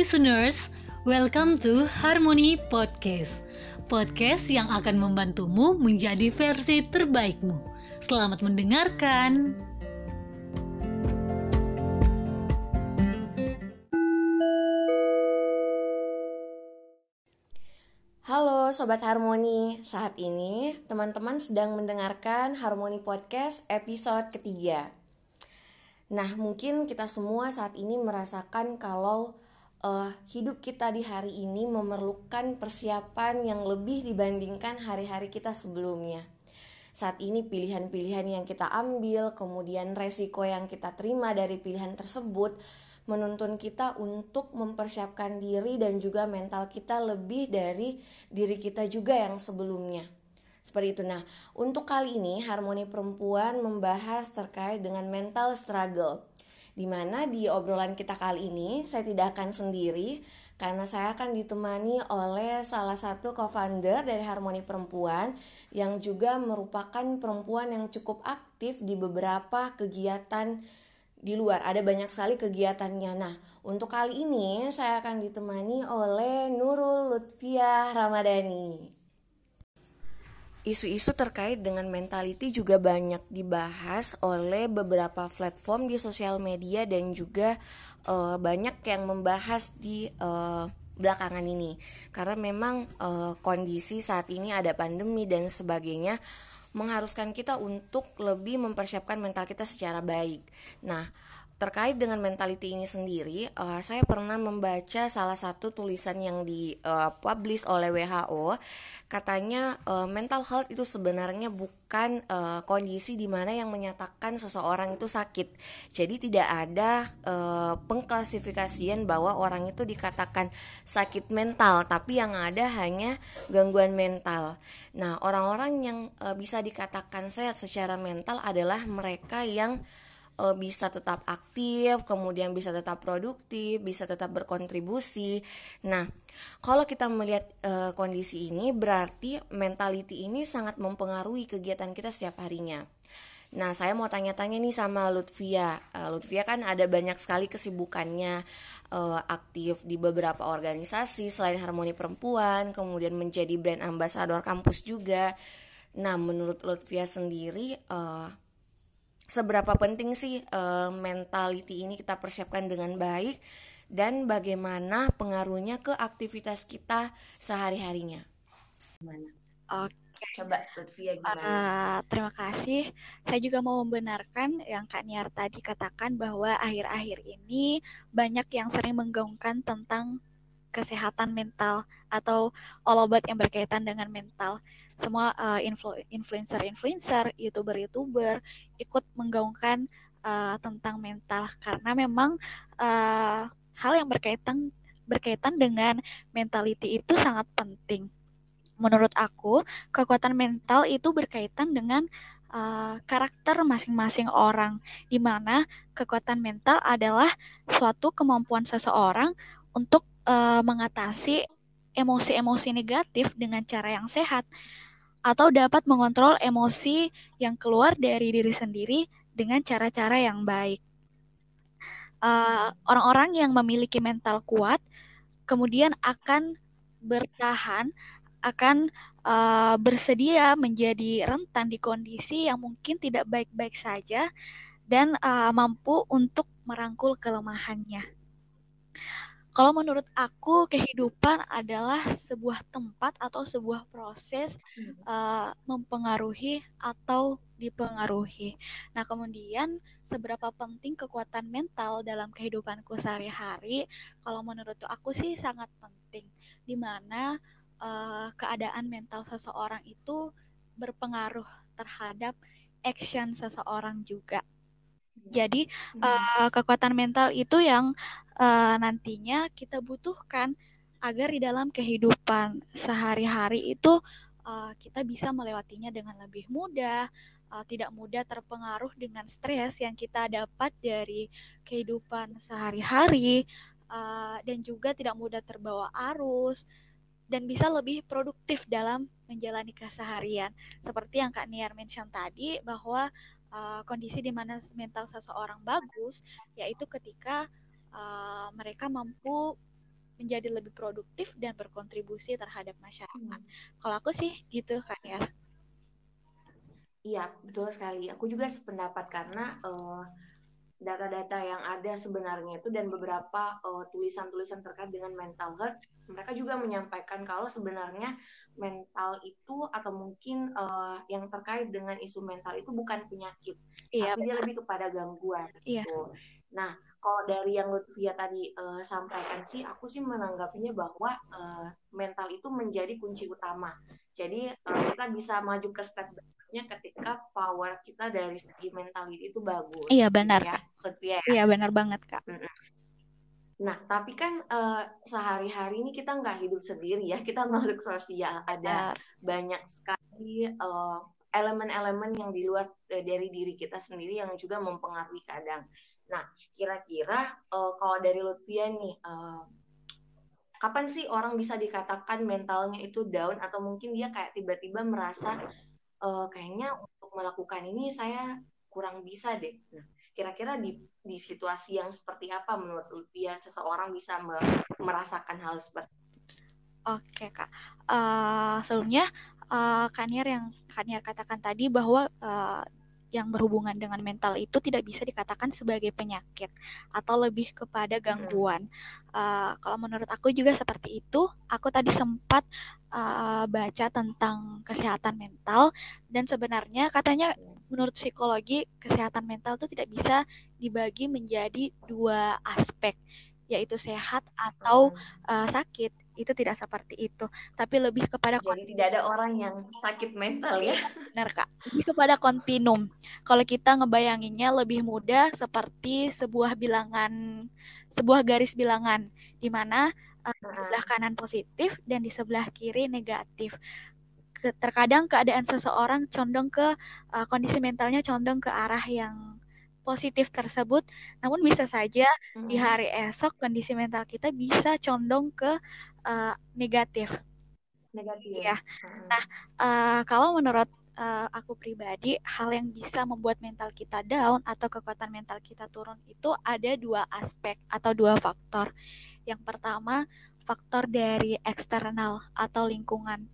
listeners, welcome to Harmony Podcast. Podcast yang akan membantumu menjadi versi terbaikmu. Selamat mendengarkan. Halo Sobat Harmoni, saat ini teman-teman sedang mendengarkan Harmoni Podcast episode ketiga. Nah, mungkin kita semua saat ini merasakan kalau uh, hidup kita di hari ini memerlukan persiapan yang lebih dibandingkan hari-hari kita sebelumnya. Saat ini pilihan-pilihan yang kita ambil, kemudian resiko yang kita terima dari pilihan tersebut menuntun kita untuk mempersiapkan diri dan juga mental kita lebih dari diri kita juga yang sebelumnya. Seperti itu. Nah, untuk kali ini Harmoni Perempuan membahas terkait dengan mental struggle. Di mana di obrolan kita kali ini saya tidak akan sendiri karena saya akan ditemani oleh salah satu co-founder dari Harmoni Perempuan yang juga merupakan perempuan yang cukup aktif di beberapa kegiatan di luar ada banyak sekali kegiatannya. Nah, untuk kali ini saya akan ditemani oleh Nurul Lutfia Ramadhani. Isu-isu terkait dengan mentality juga banyak dibahas oleh beberapa platform di sosial media dan juga uh, banyak yang membahas di uh, belakangan ini. Karena memang uh, kondisi saat ini ada pandemi dan sebagainya mengharuskan kita untuk lebih mempersiapkan mental kita secara baik. Nah, terkait dengan mentality ini sendiri, uh, saya pernah membaca salah satu tulisan yang dipublish uh, oleh WHO. Katanya uh, mental health itu sebenarnya bukan uh, kondisi di mana yang menyatakan seseorang itu sakit. Jadi tidak ada uh, pengklasifikasian bahwa orang itu dikatakan sakit mental, tapi yang ada hanya gangguan mental. Nah, orang-orang yang uh, bisa dikatakan sehat secara mental adalah mereka yang uh, bisa tetap aktif, kemudian bisa tetap produktif, bisa tetap berkontribusi. Nah, kalau kita melihat uh, kondisi ini berarti mentality ini sangat mempengaruhi kegiatan kita setiap harinya. Nah, saya mau tanya-tanya nih sama Lutfia. Uh, Lutfia kan ada banyak sekali kesibukannya uh, aktif di beberapa organisasi selain Harmoni Perempuan, kemudian menjadi brand ambassador kampus juga. Nah, menurut Lutfia sendiri uh, seberapa penting sih uh, mentality ini kita persiapkan dengan baik dan bagaimana pengaruhnya ke aktivitas kita sehari-harinya. Gimana? Oke. Coba Lutfia gimana? Uh, terima kasih. Saya juga mau membenarkan yang Kak Niar tadi katakan bahwa akhir-akhir ini banyak yang sering menggaungkan tentang kesehatan mental atau obat yang berkaitan dengan mental. Semua uh, influencer-influencer, youtuber-youtuber ikut menggaungkan uh, tentang mental. Karena memang uh, hal yang berkaitan berkaitan dengan mentality itu sangat penting. Menurut aku, kekuatan mental itu berkaitan dengan uh, karakter masing-masing orang, di mana kekuatan mental adalah suatu kemampuan seseorang untuk uh, mengatasi emosi-emosi negatif dengan cara yang sehat atau dapat mengontrol emosi yang keluar dari diri sendiri dengan cara-cara yang baik. Eh, orang-orang uh, yang memiliki mental kuat kemudian akan bertahan, akan uh, bersedia menjadi rentan di kondisi yang mungkin tidak baik-baik saja dan uh, mampu untuk merangkul kelemahannya. Kalau menurut aku kehidupan adalah sebuah tempat atau sebuah proses uh, mempengaruhi atau dipengaruhi. Nah, kemudian seberapa penting kekuatan mental dalam kehidupanku sehari-hari? Kalau menurut aku sih sangat penting, di mana uh, keadaan mental seseorang itu berpengaruh terhadap action seseorang juga. Jadi uh, kekuatan mental itu yang uh, nantinya kita butuhkan agar di dalam kehidupan sehari-hari itu uh, kita bisa melewatinya dengan lebih mudah, uh, tidak mudah terpengaruh dengan stres yang kita dapat dari kehidupan sehari-hari, uh, dan juga tidak mudah terbawa arus dan bisa lebih produktif dalam menjalani keseharian. Seperti yang Kak Niar mention tadi bahwa uh, kondisi di mana mental seseorang bagus yaitu ketika uh, mereka mampu menjadi lebih produktif dan berkontribusi terhadap masyarakat. Hmm. Kalau aku sih gitu kan ya. Iya, betul sekali. Aku juga sependapat karena uh, data-data yang ada sebenarnya itu dan beberapa tulisan tulisan-tulisan terkait dengan mental health, mereka juga menyampaikan kalau sebenarnya mental itu atau mungkin uh, yang terkait dengan isu mental itu bukan penyakit, iya, tapi dia lebih kepada gangguan. Iya. Gitu. Nah, kalau dari yang Lutfia tadi uh, sampaikan sih, aku sih menanggapinya bahwa uh, mental itu menjadi kunci utama. Jadi uh, kita bisa maju ke step berikutnya ketika power kita dari segi mental itu bagus. Iya benar. Ya, Lutfia, ya? Iya benar banget kak. Nah, tapi kan uh, sehari-hari ini kita nggak hidup sendiri ya, kita makhluk sosial. Ada banyak sekali elemen-elemen yang di luar dari diri kita sendiri yang juga mempengaruhi kadang. Nah, kira-kira uh, kalau dari Lutfia nih, uh, kapan sih orang bisa dikatakan mentalnya itu down atau mungkin dia kayak tiba-tiba merasa uh, kayaknya untuk melakukan ini saya kurang bisa deh. Nah, kira-kira di di situasi yang seperti apa menurut Lutfia seseorang bisa me merasakan hal seperti itu? Oke kak, uh, sebelumnya uh, Kaniar yang Kaniar katakan tadi bahwa uh, yang berhubungan dengan mental itu tidak bisa dikatakan sebagai penyakit atau lebih kepada gangguan. Uh, kalau menurut aku juga seperti itu. Aku tadi sempat uh, baca tentang kesehatan mental dan sebenarnya katanya menurut psikologi kesehatan mental itu tidak bisa dibagi menjadi dua aspek yaitu sehat atau uh, sakit itu tidak seperti itu. Tapi lebih kepada jadi tidak ada orang yang sakit mental ya. Benar kak. Lebih kepada kontinum. Kalau kita ngebayanginnya lebih mudah seperti sebuah bilangan sebuah garis bilangan di mana uh, di sebelah kanan positif dan di sebelah kiri negatif. Terkadang keadaan seseorang condong ke uh, kondisi mentalnya condong ke arah yang positif tersebut, namun bisa saja hmm. di hari esok kondisi mental kita bisa condong ke uh, negatif. Negatif. Ya. Hmm. Nah, uh, kalau menurut uh, aku pribadi, hal yang bisa membuat mental kita down atau kekuatan mental kita turun itu ada dua aspek atau dua faktor. Yang pertama, faktor dari eksternal atau lingkungan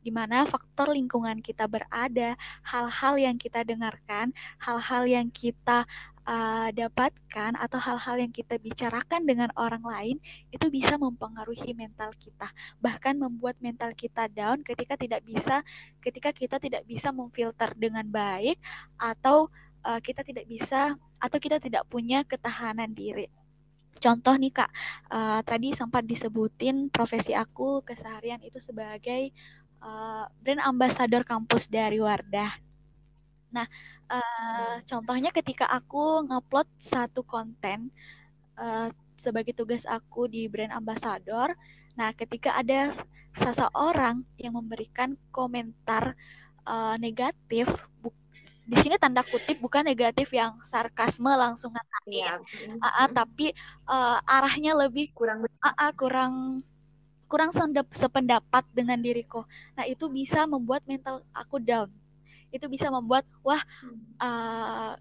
di mana faktor lingkungan kita berada, hal-hal yang kita dengarkan, hal-hal yang kita uh, dapatkan atau hal-hal yang kita bicarakan dengan orang lain itu bisa mempengaruhi mental kita, bahkan membuat mental kita down ketika tidak bisa ketika kita tidak bisa memfilter dengan baik atau uh, kita tidak bisa atau kita tidak punya ketahanan diri. Contoh nih kak, uh, tadi sempat disebutin profesi aku keseharian itu sebagai uh, brand ambassador kampus dari Wardah. Nah, uh, contohnya ketika aku ngupload satu konten uh, sebagai tugas aku di brand ambassador, nah ketika ada seseorang yang memberikan komentar uh, negatif, di sini tanda kutip bukan negatif yang sarkasme langsung ngatain, ya. uh, uh, tapi uh, arahnya lebih kurang uh, uh, kurang kurang sependapat dengan diriku. Nah, itu bisa membuat mental aku down. Itu bisa membuat wah uh,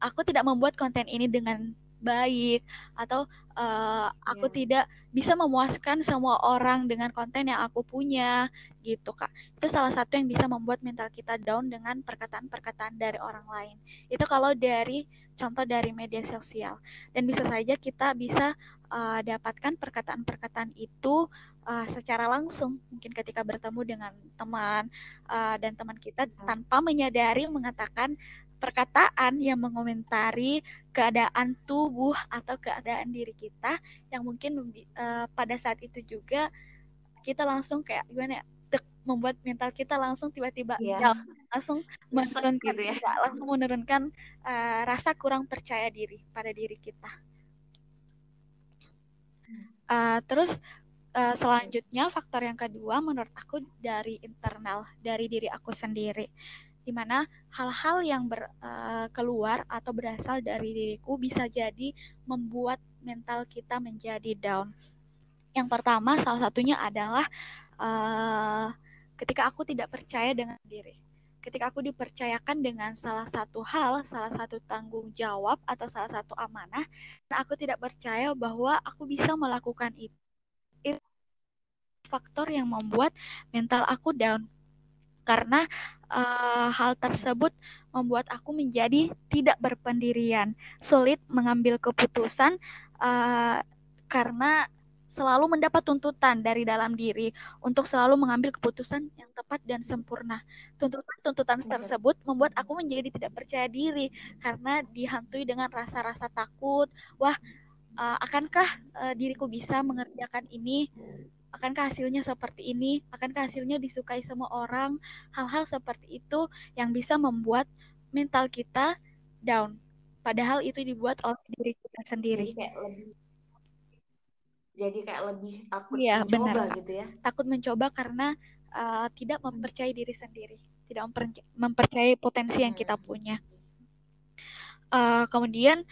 aku tidak membuat konten ini dengan baik atau uh, aku yeah. tidak bisa memuaskan semua orang dengan konten yang aku punya gitu kak itu salah satu yang bisa membuat mental kita down dengan perkataan-perkataan dari orang lain itu kalau dari contoh dari media sosial dan bisa saja kita bisa uh, dapatkan perkataan-perkataan itu uh, secara langsung mungkin ketika bertemu dengan teman uh, dan teman kita hmm. tanpa menyadari mengatakan perkataan yang mengomentari keadaan tubuh atau keadaan diri kita yang mungkin uh, pada saat itu juga kita langsung kayak gimana ya membuat mental kita langsung tiba-tiba yeah. langsung menurunkan gitu ya. ya langsung menurunkan uh, rasa kurang percaya diri pada diri kita uh, terus uh, selanjutnya faktor yang kedua menurut aku dari internal dari diri aku sendiri di mana hal-hal yang ber, uh, keluar atau berasal dari diriku bisa jadi membuat mental kita menjadi down. Yang pertama salah satunya adalah uh, ketika aku tidak percaya dengan diri. Ketika aku dipercayakan dengan salah satu hal, salah satu tanggung jawab atau salah satu amanah, dan aku tidak percaya bahwa aku bisa melakukan itu itu faktor yang membuat mental aku down karena uh, hal tersebut membuat aku menjadi tidak berpendirian, sulit mengambil keputusan uh, karena selalu mendapat tuntutan dari dalam diri untuk selalu mengambil keputusan yang tepat dan sempurna. Tuntutan-tuntutan tersebut membuat aku menjadi tidak percaya diri karena dihantui dengan rasa-rasa takut. Wah, uh, akankah uh, diriku bisa mengerjakan ini? Akankah hasilnya seperti ini? Akankah hasilnya disukai semua orang? Hal-hal seperti itu yang bisa membuat mental kita down. Padahal itu dibuat oleh diri kita sendiri. Jadi kayak lebih jadi kayak lebih takut ya, mencoba benar, gitu ya. Takut mencoba karena uh, tidak mempercayai diri sendiri, tidak mempercayai potensi yang kita hmm. punya. Uh, kemudian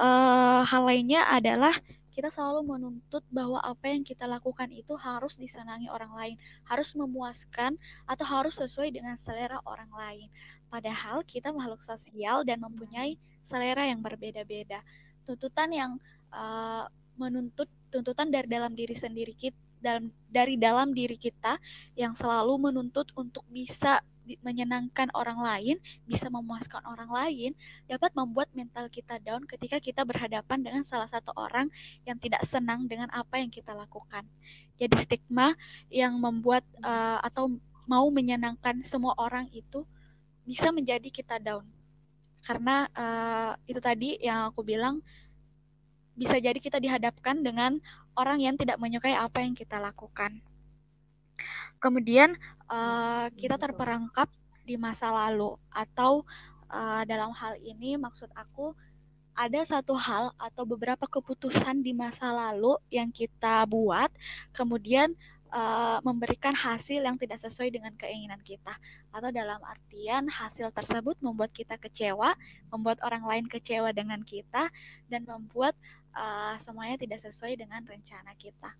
uh, hal lainnya adalah kita selalu menuntut bahwa apa yang kita lakukan itu harus disenangi orang lain, harus memuaskan atau harus sesuai dengan selera orang lain. Padahal kita makhluk sosial dan mempunyai selera yang berbeda-beda. Tuntutan yang uh, menuntut tuntutan dari dalam diri sendiri kita dalam dari dalam diri kita yang selalu menuntut untuk bisa menyenangkan orang lain, bisa memuaskan orang lain, dapat membuat mental kita down ketika kita berhadapan dengan salah satu orang yang tidak senang dengan apa yang kita lakukan. Jadi stigma yang membuat uh, atau mau menyenangkan semua orang itu bisa menjadi kita down. Karena uh, itu tadi yang aku bilang bisa jadi kita dihadapkan dengan orang yang tidak menyukai apa yang kita lakukan. Kemudian uh, kita terperangkap di masa lalu atau uh, dalam hal ini maksud aku ada satu hal atau beberapa keputusan di masa lalu yang kita buat kemudian uh, memberikan hasil yang tidak sesuai dengan keinginan kita. Atau dalam artian hasil tersebut membuat kita kecewa, membuat orang lain kecewa dengan kita dan membuat uh, semuanya tidak sesuai dengan rencana kita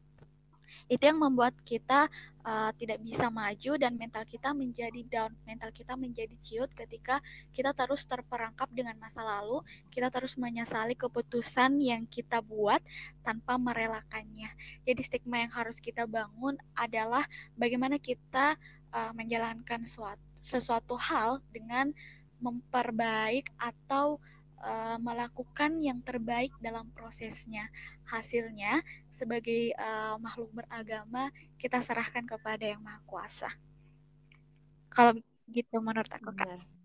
itu yang membuat kita uh, tidak bisa maju dan mental kita menjadi down, mental kita menjadi ciut ketika kita terus terperangkap dengan masa lalu, kita terus menyesali keputusan yang kita buat tanpa merelakannya. Jadi stigma yang harus kita bangun adalah bagaimana kita uh, menjalankan suatu sesuatu hal dengan memperbaik atau uh, melakukan yang terbaik dalam prosesnya. Hasilnya, sebagai uh, makhluk beragama, kita serahkan kepada Yang Maha Kuasa. Kalau gitu menurut aku, Kak.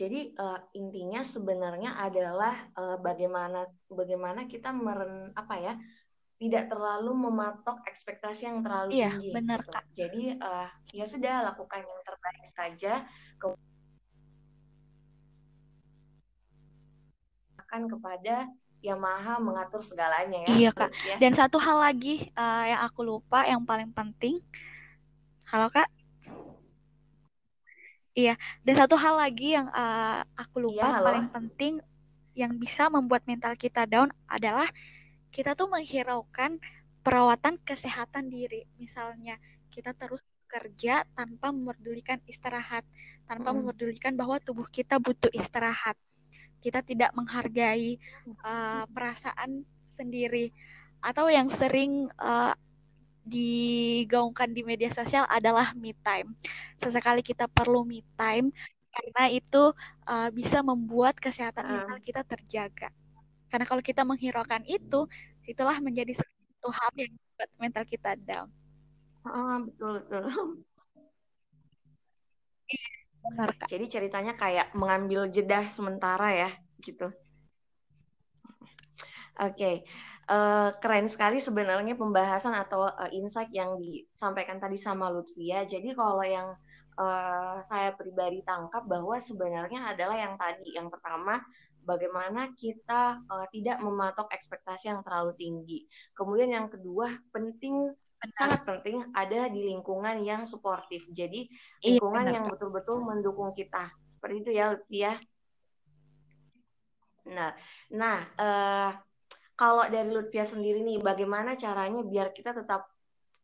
Jadi uh, intinya sebenarnya adalah uh, bagaimana bagaimana kita meren apa ya tidak terlalu mematok ekspektasi yang terlalu iya, tinggi. benar gitu. kak. Jadi uh, ya sudah lakukan yang terbaik saja. Akan kepada yang maha mengatur segalanya ya. Iya kak. Ya. Dan satu hal lagi uh, yang aku lupa yang paling penting. Halo kak. Iya. Dan satu hal lagi yang uh, aku lupa iya, paling penting yang bisa membuat mental kita down adalah kita tuh menghiraukan perawatan kesehatan diri. Misalnya kita terus kerja tanpa memerdulikan istirahat, tanpa mm. memerdulikan bahwa tubuh kita butuh istirahat kita tidak menghargai uh, perasaan sendiri atau yang sering uh, digaungkan di media sosial adalah me time. Sesekali kita perlu me time karena itu uh, bisa membuat kesehatan uh. mental kita terjaga. Karena kalau kita menghiraukan itu, itulah menjadi satu hal yang membuat mental kita down. Oh, betul betul. Iya. Benar, Kak. Jadi ceritanya kayak mengambil jeda sementara ya, gitu. Oke, okay. uh, eh, keren sekali sebenarnya pembahasan atau uh, insight yang disampaikan tadi sama Lutfia. Jadi kalau yang uh, saya pribadi tangkap bahwa sebenarnya adalah yang tadi, yang pertama bagaimana kita uh, tidak mematok ekspektasi yang terlalu tinggi. Kemudian yang kedua penting benar. sangat penting ada di lingkungan yang suportif. Jadi iya, lingkungan iya, yang betul-betul mendukung kita. Seperti itu ya, Lutfi Nah, nah uh, kalau dari Lutfia sendiri nih, bagaimana caranya biar kita tetap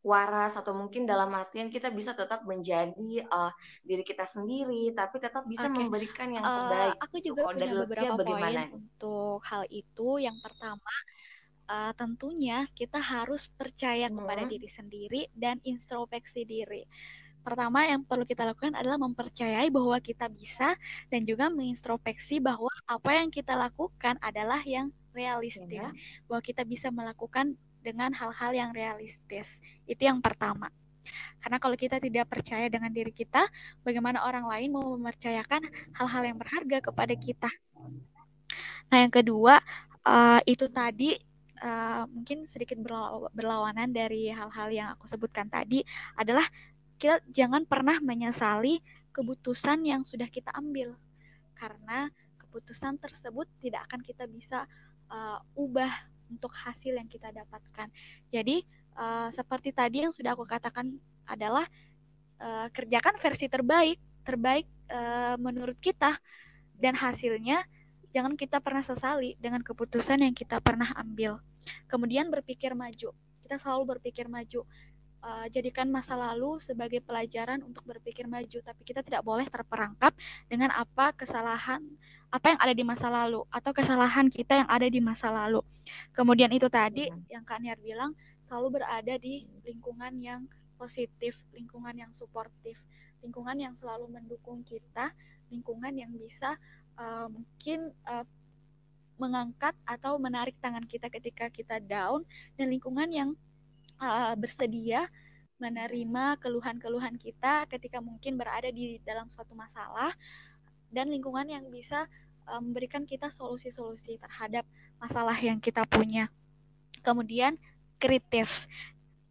waras atau mungkin dalam artian kita bisa tetap menjadi uh, diri kita sendiri, tapi tetap bisa okay. memberikan yang terbaik. Uh, aku juga punya beberapa poin untuk hal itu. Yang pertama, uh, tentunya kita harus percaya hmm. kepada diri sendiri dan introspeksi diri. Pertama yang perlu kita lakukan adalah mempercayai bahwa kita bisa dan juga mengintrospeksi bahwa apa yang kita lakukan adalah yang realistis. Ya. Bahwa kita bisa melakukan dengan hal-hal yang realistis. Itu yang pertama. Karena kalau kita tidak percaya dengan diri kita, bagaimana orang lain mau mempercayakan hal-hal yang berharga kepada kita? Nah, yang kedua, uh, itu tadi uh, mungkin sedikit berlawanan dari hal-hal yang aku sebutkan tadi adalah kita jangan pernah menyesali keputusan yang sudah kita ambil karena keputusan tersebut tidak akan kita bisa uh, ubah untuk hasil yang kita dapatkan. Jadi uh, seperti tadi yang sudah aku katakan adalah uh, kerjakan versi terbaik, terbaik uh, menurut kita dan hasilnya jangan kita pernah sesali dengan keputusan yang kita pernah ambil. Kemudian berpikir maju. Kita selalu berpikir maju uh, jadikan masa lalu sebagai pelajaran untuk berpikir maju, tapi kita tidak boleh terperangkap dengan apa kesalahan apa yang ada di masa lalu atau kesalahan kita yang ada di masa lalu. Kemudian itu tadi yang Kak Niar bilang selalu berada di lingkungan yang positif, lingkungan yang suportif, lingkungan yang selalu mendukung kita, lingkungan yang bisa uh, mungkin uh, mengangkat atau menarik tangan kita ketika kita down dan lingkungan yang uh, bersedia menerima keluhan-keluhan kita ketika mungkin berada di dalam suatu masalah dan lingkungan yang bisa uh, memberikan kita solusi-solusi terhadap masalah yang kita punya. Kemudian kritis.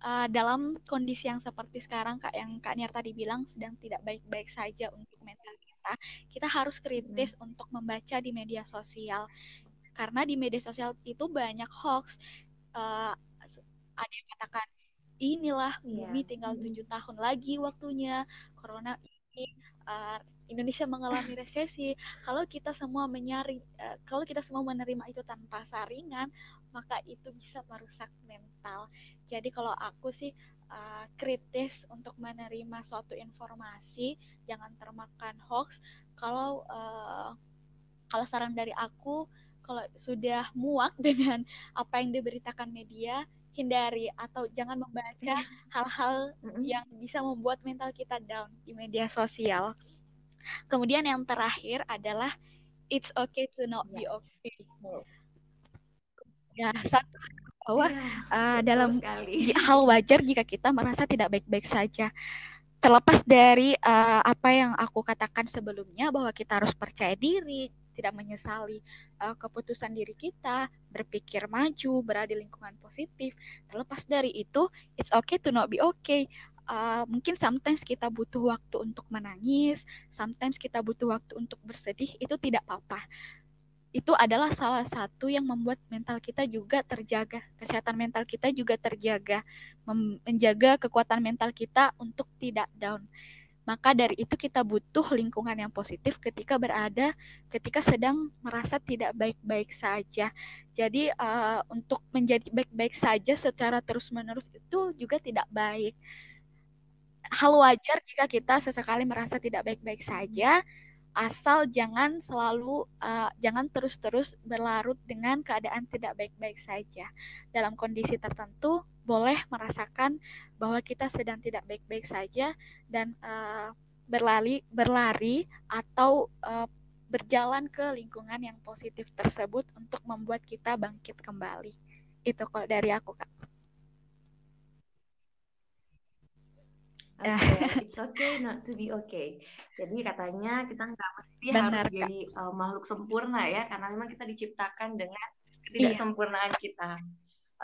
Uh, dalam kondisi yang seperti sekarang Kak yang Kak Niar tadi bilang sedang tidak baik-baik saja untuk mental kita, kita harus kritis hmm. untuk membaca di media sosial. Karena di media sosial itu banyak hoax. Uh, ada yang katakan inilah yeah. bumi tinggal tujuh tahun lagi waktunya corona ini uh, Indonesia mengalami resesi kalau kita semua menyari uh, kalau kita semua menerima itu tanpa saringan maka itu bisa merusak mental jadi kalau aku sih uh, kritis untuk menerima suatu informasi jangan termakan hoax kalau uh, kalau saran dari aku kalau sudah muak dengan apa yang diberitakan media hindari atau jangan membaca hal-hal yang bisa membuat mental kita down di media sosial. Kemudian yang terakhir adalah it's okay to not be iya. okay. Ya, satu bahwa ya, uh, dalam sekali. hal wajar jika kita merasa tidak baik-baik saja. Terlepas dari uh, apa yang aku katakan sebelumnya bahwa kita harus percaya diri, tidak menyesali uh, keputusan diri kita, berpikir maju, berada di lingkungan positif. Terlepas dari itu, it's okay to not be okay. Uh, mungkin sometimes kita butuh waktu untuk menangis, sometimes kita butuh waktu untuk bersedih, itu tidak apa-apa. Itu adalah salah satu yang membuat mental kita juga terjaga, kesehatan mental kita juga terjaga, menjaga kekuatan mental kita untuk tidak down. Maka dari itu kita butuh lingkungan yang positif ketika berada, ketika sedang merasa tidak baik-baik saja. Jadi uh, untuk menjadi baik-baik saja secara terus-menerus itu juga tidak baik. Hal wajar jika kita sesekali merasa tidak baik-baik saja, asal jangan selalu uh, jangan terus-terus berlarut dengan keadaan tidak baik-baik saja. Dalam kondisi tertentu boleh merasakan bahwa kita sedang tidak baik-baik saja dan uh, berlari berlari atau uh, berjalan ke lingkungan yang positif tersebut untuk membuat kita bangkit kembali. Itu kalau dari aku, Kak. Okay, it's okay not to be okay. Jadi katanya kita nggak mesti Benar, harus Kak. jadi uh, makhluk sempurna ya, karena memang kita diciptakan dengan ketidaksempurnaan iya. kita.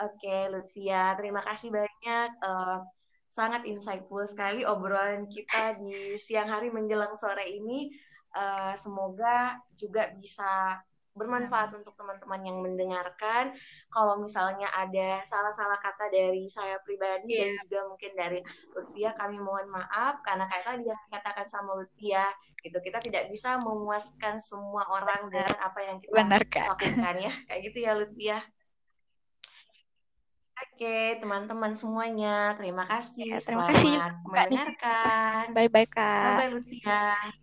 Oke, okay, Lutfia, terima kasih banyak. Uh, sangat insightful sekali obrolan kita di siang hari menjelang sore ini. Uh, semoga juga bisa bermanfaat untuk teman-teman yang mendengarkan. Kalau misalnya ada salah-salah kata dari saya pribadi yeah. dan juga mungkin dari Lutfia, kami mohon maaf karena kayak tadi yang dikatakan sama Lutfia, gitu kita tidak bisa memuaskan semua orang Benar. dengan apa yang kita Benar, lakukan ya, kayak gitu ya Lutfia. Oke, teman-teman semuanya, terima kasih. Ya, terima Selamat kasih. mendengarkan. Bye bye, Kak. Bye bye, Lutfia.